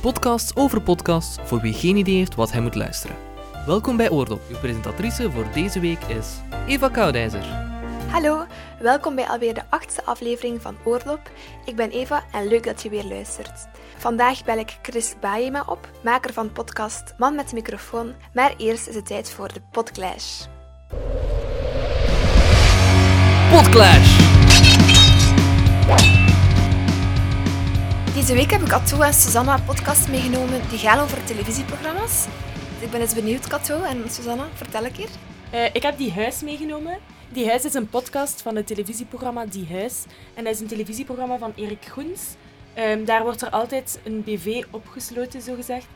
Een podcast over podcasts voor wie geen idee heeft wat hij moet luisteren. Welkom bij Oordop. Uw presentatrice voor deze week is Eva Koudijzer. Hallo, welkom bij alweer de achtste aflevering van Oorlop. Ik ben Eva en leuk dat je weer luistert. Vandaag bel ik Chris Baema op, maker van podcast Man met de microfoon, maar eerst is het tijd voor de Podclash. Podclash! Deze week heb ik Kato en Susanna een podcast meegenomen die gaan over televisieprogramma's. Dus ik ben eens benieuwd, Kato en Susanna, vertel een keer. Uh, ik heb Die Huis meegenomen. Die Huis is een podcast van het televisieprogramma Die Huis. En dat is een televisieprogramma van Erik Goens. Um, daar wordt er altijd een BV opgesloten, zogezegd.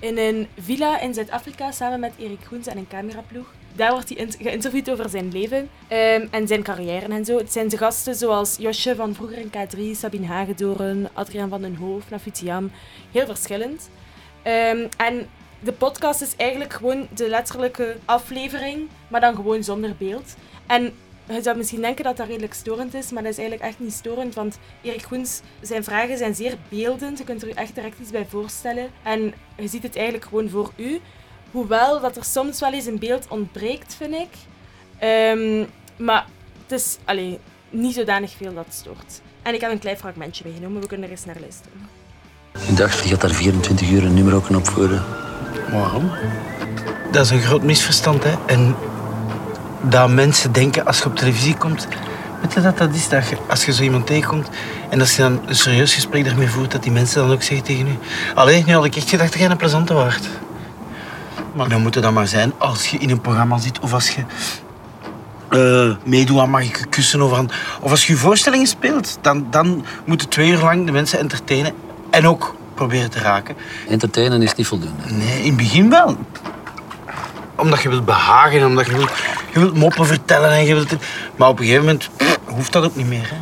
In een villa in Zuid-Afrika samen met Erik Goens en een cameraploeg. Daar wordt hij geïnterviewd over zijn leven um, en zijn carrière en zo. Het zijn de gasten zoals Josje van vroeger in K3, Sabine Hagedoren, Adriaan van den Hoof, Nafutiam. Heel verschillend. Um, en de podcast is eigenlijk gewoon de letterlijke aflevering, maar dan gewoon zonder beeld. En je zou misschien denken dat dat redelijk storend is, maar dat is eigenlijk echt niet storend, want Erik Goens, zijn vragen zijn zeer beeldend. Je kunt er je echt direct iets bij voorstellen. En je ziet het eigenlijk gewoon voor u. Hoewel dat er soms wel eens een beeld ontbreekt, vind ik. Um, maar het is allee, niet zodanig veel dat stoort. En ik heb een klein fragmentje meegenomen, we kunnen er eens naar luisteren. Ik dacht, je gaat daar 24 uur een nummer ook op voeren. Waarom? Dat is een groot misverstand, hè. En dat mensen denken als je op televisie komt... Weet je dat dat is? Dat je, als je zo iemand tegenkomt en als je dan een serieus gesprek daarmee voert, dat die mensen dan ook zeggen tegen je... Alleen, nu had ik echt gedacht dat jij een plezante waard. Maar dan moet het dan maar zijn als je in een programma zit of als je uh, meedoet aan Mag ik kussen of, aan, of als je je voorstellingen speelt. Dan, dan moeten twee uur lang de mensen entertainen en ook proberen te raken. Entertainen is niet voldoende. Nee, in het begin wel. Omdat je wilt behagen, omdat je wilt, je wilt moppen vertellen. En je wilt, maar op een gegeven moment pff, hoeft dat ook niet meer. Hè.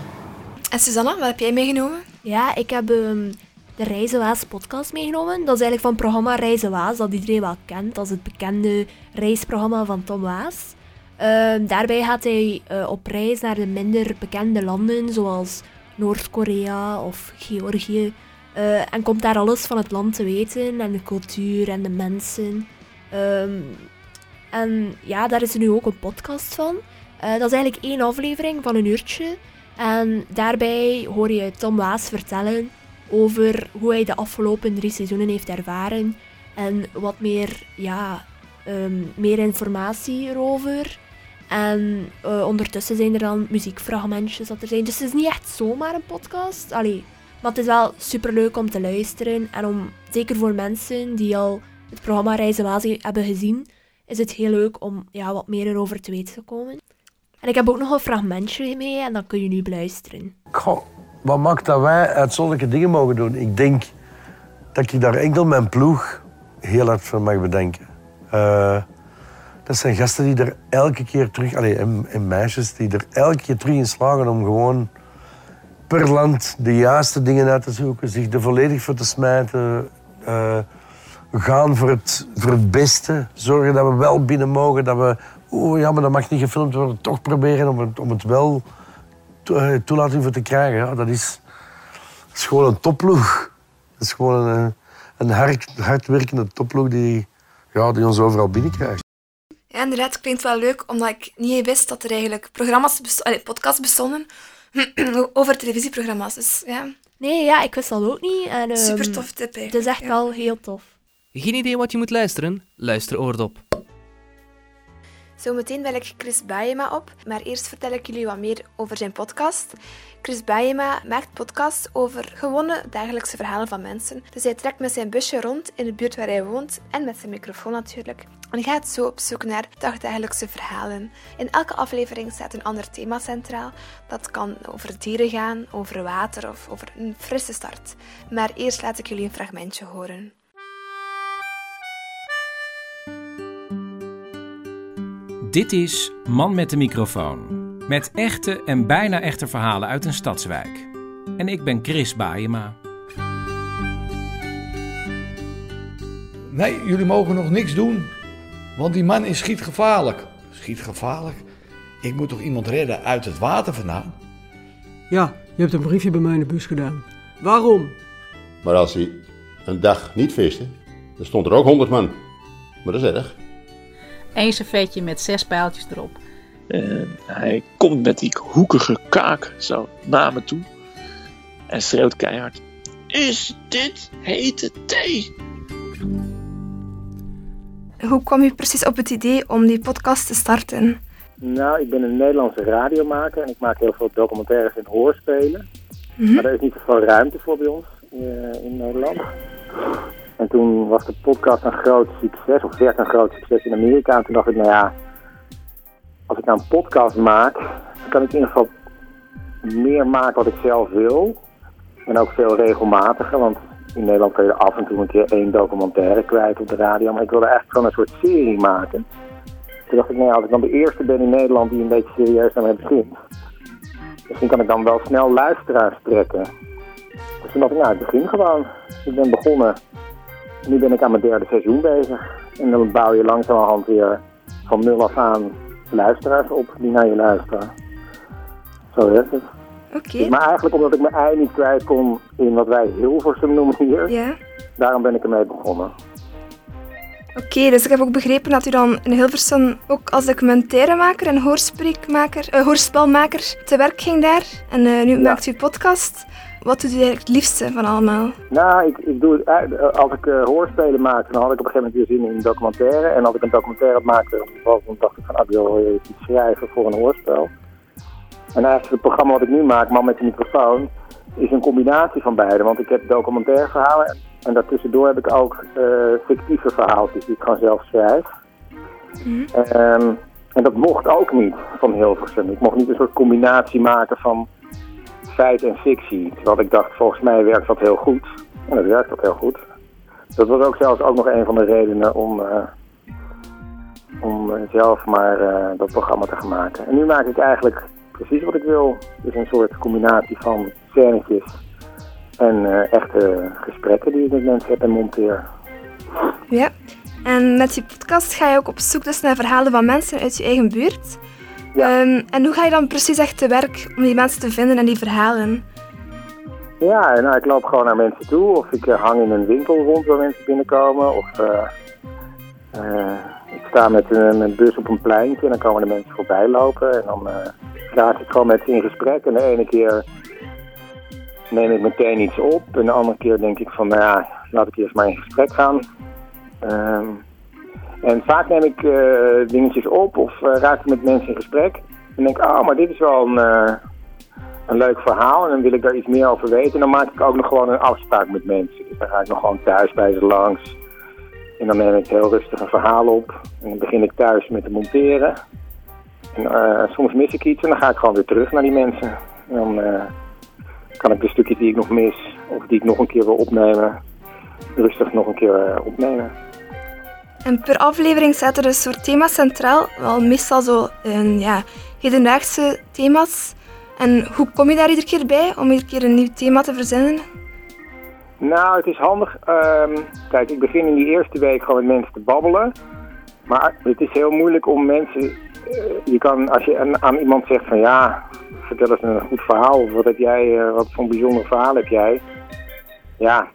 En Susanna, wat heb jij meegenomen? Ja, ik heb um, de Reizenwaas podcast meegenomen. Dat is eigenlijk van het programma Reizenwaas, dat iedereen wel kent. Is het bekende reisprogramma van Tom Waas. Uh, daarbij gaat hij uh, op reis naar de minder bekende landen, zoals Noord-Korea of Georgië. Uh, en komt daar alles van het land te weten en de cultuur en de mensen. Um, en ja, daar is er nu ook een podcast van. Uh, dat is eigenlijk één aflevering van een uurtje. En daarbij hoor je Tom Waas vertellen over hoe hij de afgelopen drie seizoenen heeft ervaren. En wat meer, ja, um, meer informatie erover. En uh, ondertussen zijn er dan muziekfragmentjes dat er zijn. Dus het is niet echt zomaar een podcast. Allee, maar het is wel superleuk om te luisteren. En om, zeker voor mensen die al het programma Reizen Wazi hebben gezien, is het heel leuk om ja, wat meer erover te weten te komen. En ik heb ook nog een fragmentje mee en dat kun je nu beluisteren. Goh, wat maakt dat wij uitzonderlijke dingen mogen doen? Ik denk dat ik daar enkel mijn ploeg heel hard voor mag bedenken. Uh, dat zijn gasten die er elke keer terug, allez, en, meisjes die er elke keer terug in slagen om gewoon per land de juiste dingen uit te zoeken, zich er volledig voor te smijten. Uh, gaan voor het, voor het beste. Zorgen dat we wel binnen mogen. Dat we, oeh ja, maar dat mag niet gefilmd worden. Toch proberen om het, om het wel toelating voor te krijgen. Ja, dat, is, dat is gewoon een topploeg. Dat is gewoon een, een hard, hardwerkende topploeg die, ja, die ons overal binnenkrijgt. Ja, inderdaad, het klinkt wel leuk, omdat ik niet wist dat er eigenlijk programma's, besto- podcasts bestonden over televisieprogramma's. Dus, ja. Nee, ja, ik wist dat ook niet. En, um, Super tof tip Het is echt ja. wel heel tof. Geen idee wat je moet luisteren? Luister Oordop. Zometeen bel ik Chris Baema op, maar eerst vertel ik jullie wat meer over zijn podcast. Chris Baema maakt podcasts over gewone dagelijkse verhalen van mensen. Dus hij trekt met zijn busje rond in de buurt waar hij woont en met zijn microfoon natuurlijk. En gaat zo op zoek naar dagdagelijkse verhalen. In elke aflevering staat een ander thema centraal. Dat kan over dieren gaan, over water of over een frisse start. Maar eerst laat ik jullie een fragmentje horen. Dit is Man met de microfoon. Met echte en bijna echte verhalen uit een stadswijk. En ik ben Chris Baayema. Nee, jullie mogen nog niks doen. Want die man is schietgevaarlijk. Schietgevaarlijk? Ik moet toch iemand redden uit het water vandaan? Ja, je hebt een briefje bij mij in de bus gedaan. Waarom? Maar als hij een dag niet viste, dan stond er ook 100 man. Maar dat is erg. Eén servetje met zes pijltjes erop. En hij komt met die hoekige kaak zo naar me toe. En schreeuwt keihard. Is dit hete thee? Hoe kwam u precies op het idee om die podcast te starten? Nou, ik ben een Nederlandse radiomaker en ik maak heel veel documentaires en hoorspelen. Mhm. Maar daar is niet zoveel ruimte voor bij ons eh, in Nederland. En toen was de podcast een groot succes, of werd een groot succes in Amerika. En toen dacht ik, nou ja, als ik nou een podcast maak, dan kan ik in ieder geval meer maken wat ik zelf wil. En ook veel regelmatiger, want in Nederland kun je af en toe een keer één documentaire kwijt op de radio. Maar ik wilde eigenlijk gewoon een soort serie maken. Toen dacht ik, nou ja, als ik dan de eerste ben in Nederland die een beetje serieus daarmee begint, misschien kan ik dan wel snel luisteraars trekken. Dus toen dacht ik, nou, ik begin gewoon. Ik ben begonnen. Nu ben ik aan mijn derde seizoen bezig. En dan bouw je langzamerhand weer van nul af aan luisteraars op die naar je luisteren. Zo werkt het. Oké. Maar eigenlijk omdat ik mijn ei niet kwijt kon in wat wij Hilversum noemen hier. Ja. Daarom ben ik ermee begonnen. Oké, dus ik heb ook begrepen dat u dan in Hilversum ook als documentairemaker en hoorspreekmaker, eh, hoorspelmaker te werk ging daar. En eh, nu maakt u podcast. Wat doet u eigenlijk het liefste van allemaal? Nou, ik, ik doe het, uit- eh, als ik eh, hoorspelen maakte, dan had ik op een gegeven moment weer zin in een documentaire. En als ik een documentaire maakte, dan dacht ik van, ah, ik wil eh, iets schrijven voor een hoorspel. En eigenlijk het programma wat ik nu maak, Man met de microfoon, is een combinatie van beide. Want ik heb documentaire verhalen en daartussendoor heb ik ook eh, fictieve verhaaltjes die ik gewoon zelf schrijf. Ehm, en dat mocht ook niet van Hilversum. Ik mocht niet een soort combinatie maken van feit en fictie. Terwijl ik dacht, volgens mij werkt dat heel goed. En dat werkt ook heel goed. Dat was ook zelfs ook nog een van de redenen om, eh, om eh, zelf maar eh, dat programma te gaan maken. En nu maak ik eigenlijk precies wat ik wil. Dus een soort combinatie van scènetjes en echte gesprekken die ik met mensen heb en monteer. Ja. En met die podcast ga je ook op zoek dus naar verhalen van mensen uit je eigen buurt. Ehm, en hoe ga je dan precies echt te werk om die mensen te vinden en die verhalen? Ja, nou, ik loop gewoon naar mensen toe. Of ik eh, hang in een winkel rond waar mensen binnenkomen. Of eh, eh, ik sta met een, bus op een pleintje en dan komen de mensen voorbij lopen. En dan raak ik gewoon met ze in gesprek. En de ene keer neem ik meteen iets op. En de andere keer denk ik van, nou ja, laat ik eerst maar in gesprek gaan. Ehm, en vaak neem ik eh, dingetjes op of eh, raak ik met mensen in gesprek. En denk, oh, maar dit is wel een, eh, een leuk verhaal. En dan wil ik daar iets meer over weten. En dan maak ik ook nog gewoon een afspraak met mensen. Dus dan ga ik nog gewoon thuis bij ze langs. En dan neem ik heel rustig een verhaal op. En dan begin ik thuis met te monteren. En soms mis ik iets en dan ga ik gewoon weer terug naar die mensen. En dan kan ik de stukjes die ik nog mis of die ik nog een keer wil opnemen, rustig nog een keer opnemen. En per aflevering staat er een soort thema centraal, wel meestal zo een, ja, hedendaagse thema's. En hoe kom je daar iedere keer bij om iedere keer een nieuw thema te verzinnen? Nou, het is handig. ehm, kijk, ik begin in die eerste week gewoon met mensen te babbelen. Maar het is heel moeilijk om mensen. eh, je kan, als je aan, iemand zegt van ja, vertel eens een goed verhaal. Of wat jij, eh, wat voor een bijzonder verhaal heb jij? Ja,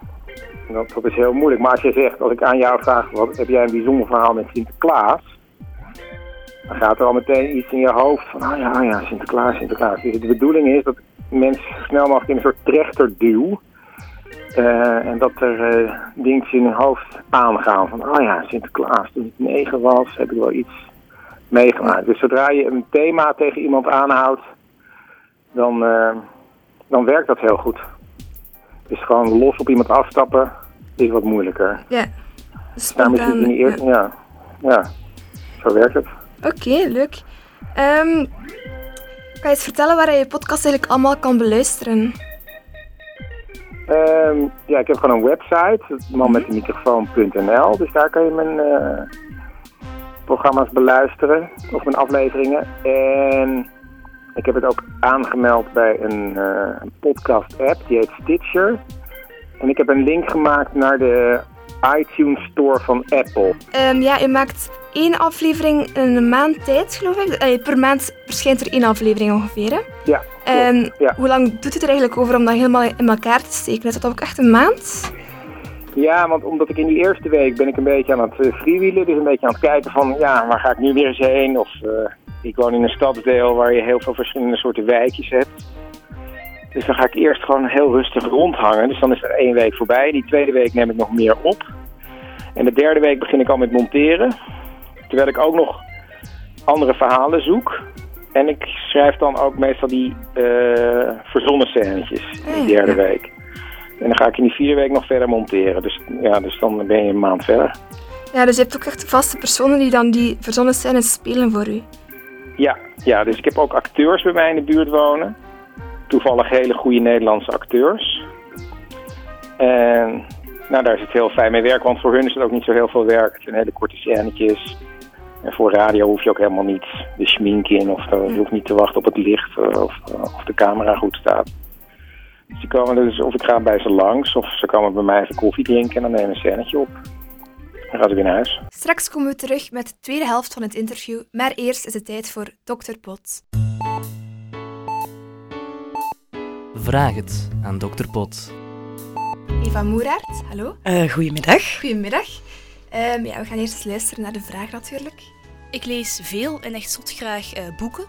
dat, is heel moeilijk. Maar als je zegt, als ik aan jou vraag, wat heb jij een bijzonder verhaal met Sinterklaas? Dan gaat er al meteen iets in je hoofd van, ah ja, ah ja, Sinterklaas, Sinterklaas. Dus de bedoeling is dat mensen snel mogelijk in een soort trechter duw. Eh, en dat er eh, dingetjes in hun hoofd aangaan. Van, oh ja, Sinterklaas, toen ik negen was, heb ik wel iets meegemaakt. Dus zodra je een thema tegen iemand aanhoudt, dan, eh, dan werkt dat heel goed. Dus gewoon los op iemand afstappen is wat moeilijker. Ja, Daarom is het in die eerste, ja. ja, zo werkt het. Oké, leuk. Ehm, kan je eens vertellen waar je je podcast eigenlijk allemaal kan beluisteren? Ehm, ja, ik heb gewoon een website, manmetdemicrofoon.nl. Dus daar kan je mijn eh, programma's beluisteren, of mijn afleveringen. En ik heb het ook aangemeld bij een, eh, een podcast-app, die heet Stitcher. En ik heb een link gemaakt naar de iTunes Store van Apple. Ehm, ja, je maakt één aflevering in een maand tijd, geloof ik. Eh, per maand verschijnt er één aflevering ongeveer. Hè? Ja, En ja. hoe lang doet het er eigenlijk over om dat helemaal in elkaar te steken? Is dat ook echt een maand? Ja, want omdat ik in die eerste week ben ik een beetje aan het uh, freewheelen. Dus een beetje aan het kijken van, ja, waar ga ik nu weer eens heen? Of uh, ik woon in een stadsdeel waar je heel veel verschillende soorten wijkjes hebt. Dus dan ga ik eerst gewoon heel rustig rondhangen. Dus dan is er één week voorbij. Die tweede week neem ik nog meer op. En de derde week begin ik al met monteren. Terwijl ik ook nog andere verhalen zoek. En ik schrijf dan ook meestal die uh, verzonnen scènetjes in de derde week. En dan ga ik in die vierde week nog verder monteren. Dus, ja, dus dan ben je een maand verder. Ja, dus je hebt ook echt vaste personen die dan die verzonnen scènes spelen voor u. Ja, ja, dus ik heb ook acteurs bij mij in de buurt wonen. Toevallig hele goede Nederlandse acteurs. En nou, daar is het heel fijn mee werken, want voor hun is het ook niet zo heel veel werk. Het zijn hele korte scènetjes. En voor radio hoef je ook helemaal niet de schmink in of je hoeft niet te wachten op het licht of, of de camera goed staat. Dus die komen dus, of ik ga bij ze langs, of ze komen bij mij even koffie drinken en dan nemen we een scènetje op. Dan weer naar huis. Straks komen we terug met de tweede helft van het interview, maar eerst is het tijd voor Dr. Pot. Vraag het aan Dr. Pot. Eva Moeraert, hallo. Uh, goedemiddag. Goedemiddag. Um, ja, we gaan eerst eens luisteren naar de vraag natuurlijk. Ik lees veel en echt zot graag uh, boeken,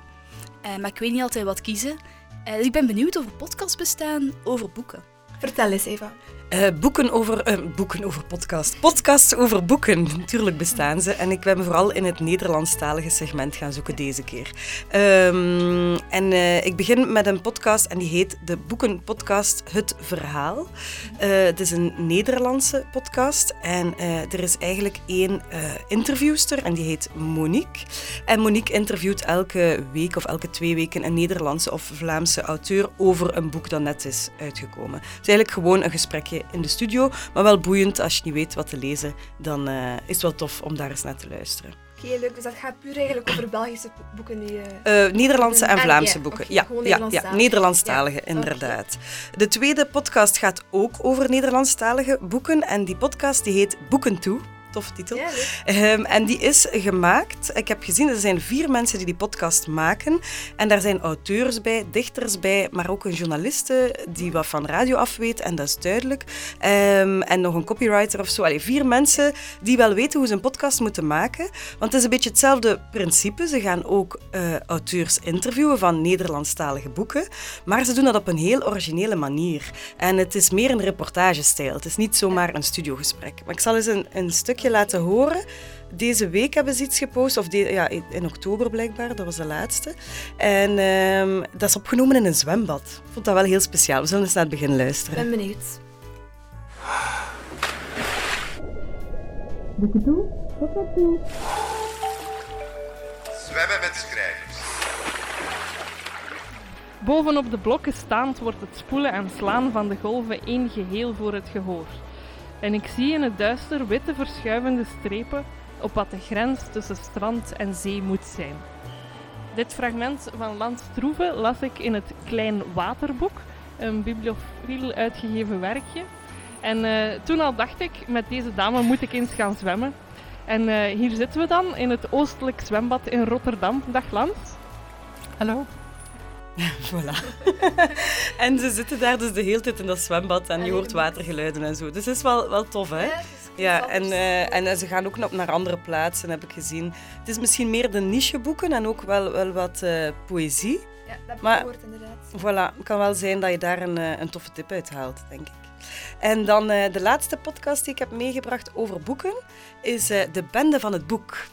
uh, maar ik weet niet altijd wat kiezen. Uh, ik ben benieuwd of er podcasts bestaan over boeken. Vertel eens, Eva. Uh, boeken over uh, boeken over podcast. Podcasts over boeken. Natuurlijk bestaan ze. En ik ben vooral in het Nederlandstalige segment gaan zoeken deze keer. Um, en uh, ik begin met een podcast en die heet de Boekenpodcast Het Verhaal. het is een Nederlandse podcast en er is eigenlijk één interviewster en die heet Monique. En Monique interviewt elke week of elke twee weken een Nederlandse of Vlaamse auteur over een boek dat net is uitgekomen. Het is eigenlijk gewoon een gesprekje in de studio, maar wel boeiend. Als je niet weet wat te lezen, dan uh, is het wel tof om daar eens naar te luisteren. Oké, okay, leuk. Dus dat gaat puur eigenlijk over Belgische boeken die... Uh, Nederlandse en Vlaamse boeken. ja, ja, ja, Nederlandstalige, ja. inderdaad. De tweede podcast gaat ook over Nederlandstalige boeken. En die podcast die heet Boeken Toe toffe titel. Ja, um, en die is gemaakt. Ik heb gezien, er zijn vier mensen die die podcast maken. En daar zijn auteurs bij, dichters bij, maar ook een journaliste die wat van radio afweet. En dat is duidelijk. Um, en nog een copywriter of zo. Allee, vier mensen die wel weten hoe ze een podcast moeten maken. Want het is een beetje hetzelfde principe. Ze gaan ook uh, auteurs interviewen van Nederlandstalige boeken. Maar ze doen dat op een heel originele manier. En het is meer een reportagestijl. Het is niet zomaar een studiogesprek. Maar ik zal eens een, een stukje laten horen. Deze week hebben ze iets gepost, of de, ja, in oktober blijkbaar, dat was de laatste. En um, dat is opgenomen in een zwembad. Ik vond dat wel heel speciaal. We zullen eens naar het begin luisteren. Ik ben benieuwd. Boeken toe, tot toe. Zwemmen met schrijvers. Bovenop de blokken staand wordt het spoelen en slaan van de golven één geheel voor het gehoor en ik zie in het duister witte verschuivende strepen op wat de grens tussen strand en zee moet zijn. Dit fragment van Land Stroeve las ik in het Klein Waterboek, een bibliofiel uitgegeven werkje. En uh, toen al dacht ik, met deze dame moet ik eens gaan zwemmen. En uh, hier zitten we dan in het Oostelijk Zwembad in Rotterdam. Dag Lans. Hallo. voilà. en ze zitten daar dus de hele tijd in dat zwembad en je hoort watergeluiden en zo. Dus het is wel, wel tof, hè? Ja, en, uh, en ze gaan ook naar andere plaatsen, heb ik gezien. Het is misschien meer de nicheboeken en ook wel, wel wat uh, poëzie. Ja, dat heb maar, gehoord, inderdaad. Voilà, het kan wel zijn dat je daar een, een toffe tip uit haalt, denk ik. En dan de laatste podcast die ik heb meegebracht over boeken is De Bende van het Boek.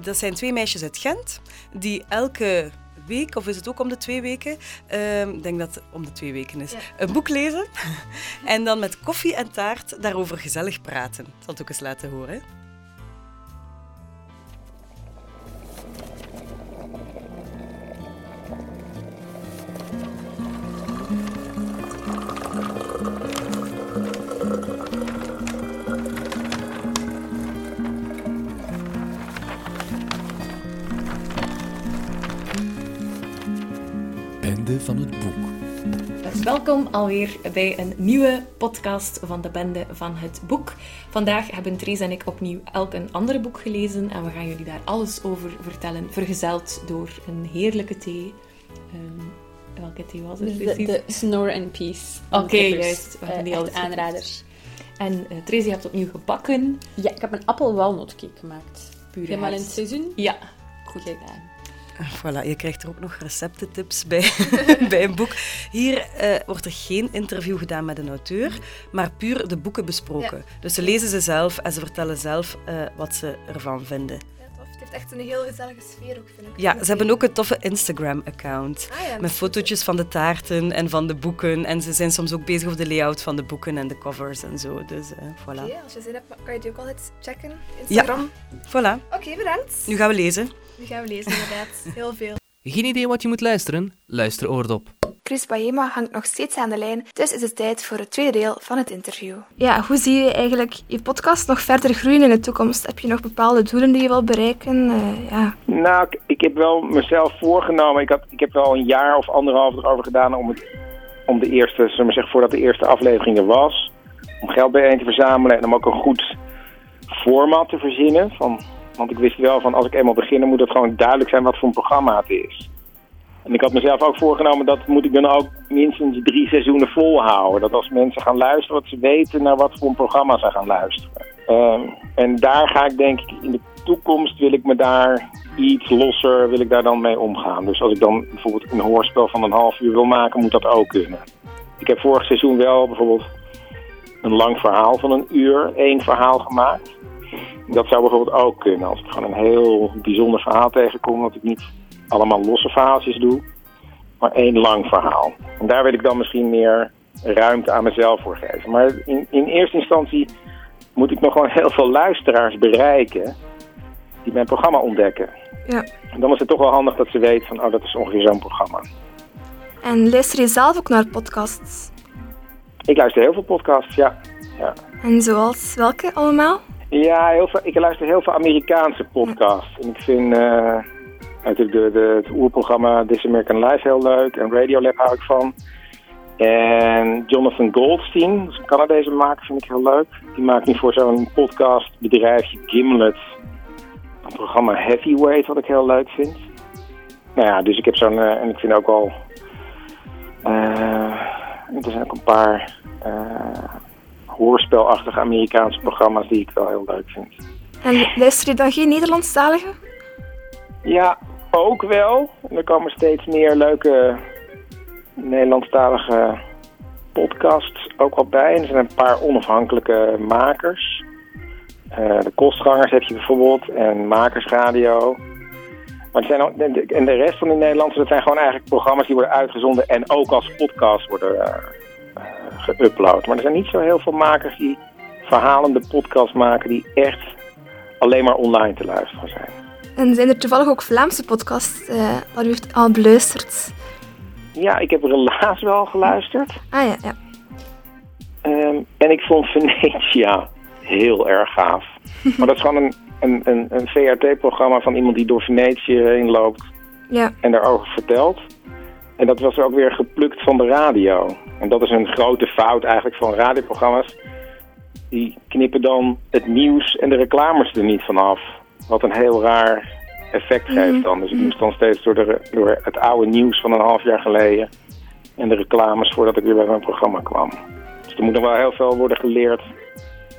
dat zijn twee meisjes uit Gent die elke week, of is het ook om de twee weken? Uh, ik denk dat het om de twee weken is. Een boek lezen en dan met koffie en taart daarover gezellig praten. Ik zal het ook eens laten horen. Welkom alweer bij een nieuwe podcast van de Bende van het Boek. Vandaag hebben Therese en ik opnieuw elk een ander boek gelezen en we gaan jullie daar alles over vertellen, vergezeld door een heerlijke thee. Um, welke thee was het? De, de Snore and Peace. Oké, okay, juist. Uh, die uh, aanraders. En uh, je hebt opnieuw gebakken. Ja, ik heb een appel-walnutcake gemaakt. Puur Helemaal in het seizoen? Ja. Goed gedaan. Voilà, je krijgt er ook nog receptentips bij, bij een boek. Hier uh, wordt er geen interview gedaan met een auteur, maar puur de boeken besproken. Ja. Dus ze lezen ze zelf en ze vertellen zelf uh, wat ze ervan vinden. Ja, tof. Het heeft echt een heel gezellige sfeer ook, vind ik. Ja, ze hebben ook een toffe Instagram-account. Ah, ja, met fotootjes van de taarten en van de boeken. En ze zijn soms ook bezig over de layout van de boeken en de covers en zo. Dus uh, voilà. Oké, als je zin hebt, kan je die ook altijd checken. Instagram. Ja, voilà. Oké, okay, bedankt. Nu gaan we lezen. Nu gaan we lezen, inderdaad. Heel veel. Geen idee wat je moet luisteren? Luister Oordop. Chris Baema hangt nog steeds aan de lijn, dus is het tijd voor het tweede deel van het interview. Ja, hoe zie je eigenlijk je podcast nog verder groeien in de toekomst? Heb je nog bepaalde doelen die je wilt bereiken? Uh, ja. Nou, ik, ik, heb wel mezelf voorgenomen. Ik, had, ik heb wel een jaar of anderhalf erover gedaan om, het, om de eerste, zullen we zeggen, voordat de eerste aflevering er was, om geld bijeen te verzamelen en om ook een goed format te verzinnen. Van, want ik wist wel van als ik eenmaal begin, moet het gewoon duidelijk zijn wat voor een programma het is. En ik had mezelf ook voorgenomen dat moet ik dan ook minstens drie seizoenen volhouden. Dat als mensen gaan luisteren, dat ze weten naar wat voor een programma ze gaan luisteren. Um, en daar ga ik denk ik in de toekomst wil ik me daar iets losser wil ik daar dan mee omgaan. Dus als ik dan bijvoorbeeld een hoorspel van een half uur wil maken, moet dat ook kunnen. Ik heb vorig seizoen wel bijvoorbeeld een lang verhaal van een uur, één verhaal gemaakt. Dat zou bijvoorbeeld ook kunnen. Als ik gewoon een heel bijzonder verhaal tegenkom, dat ik niet allemaal losse verhaaltjes doe, maar één lang verhaal. En daar wil ik dan misschien meer ruimte aan mezelf voor geven. Maar in, in eerste instantie moet ik nog gewoon heel veel luisteraars bereiken die mijn programma ontdekken. Ja. En dan is het toch wel handig dat ze weten van, oh, dat is ongeveer zo'n programma. En luister je zelf ook naar podcasts? Ik luister heel veel podcasts, ja. ja. En zoals welke allemaal? Ja, heel veel, ik luister heel veel Amerikaanse podcasts. En ik vind uh, natuurlijk de, de, het oerprogramma This American Life heel leuk. En Radiolab hou ik van. En Jonathan Goldstein, dat is een Canadese maker, vind ik heel leuk. Die maakt nu voor zo'n podcastbedrijfje Gimlet een programma Heavyweight, wat ik heel leuk vind. Nou ja, dus ik heb zo'n... Uh, en ik vind ook al... Uh, er zijn ook een paar hoorspelachtige Amerikaanse programma's die ik wel heel leuk vind. En luister je dan geen Nederlandstalige? Ja, ook wel. En er komen steeds meer leuke Nederlandstalige podcasts ook wel bij. En er zijn een paar onafhankelijke makers. Uh, de kostgangers heb je bijvoorbeeld en Makersradio. Maar zijn ook, en de rest van de Nederlandse, dat zijn gewoon eigenlijk programma's die worden uitgezonden en ook als podcast worden uh, geüpload. Maar er zijn niet zo heel veel makers die verhalende podcasts maken die echt alleen maar online te luisteren zijn. En zijn er toevallig ook Vlaamse podcasts uh, dat u heeft al beluisterd? Ja, ik heb Relaas wel geluisterd. Ah ja, ja. Um, en ik vond Venetia heel erg gaaf. maar dat is gewoon een, een, een, een VRT-programma van iemand die door Venetië heen loopt ja. en daarover vertelt. En dat was ook weer geplukt van de radio. En dat is een grote fout eigenlijk van radioprogramma's. Die knippen dan het nieuws en de reclames er niet vanaf. Wat een heel raar effect geeft dan. Dus ik moest dan steeds door, de, door het oude nieuws van een half jaar geleden... en de reclames voordat ik weer bij mijn programma kwam. Dus er moet nog wel heel veel worden geleerd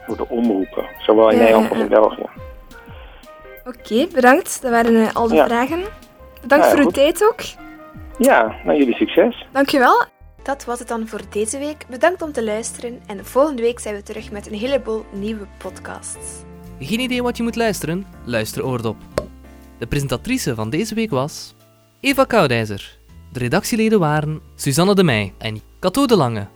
door de omroepen. Zowel in Ja, Nederland als in. België. Oké, bedankt. Dat waren eh, al de Ja. vragen. Bedankt Ja, voor uw tijd ook. Ja, nou jullie succes. Dankjewel. Dat was het dan voor deze week. Bedankt om te luisteren. En volgende week zijn we terug met een heleboel nieuwe podcasts. Geen idee wat je moet luisteren? Luister Oordop. De presentatrice van deze week was Eva Koudijzer. De redactieleden waren Suzanne de Meij en Cato de Lange.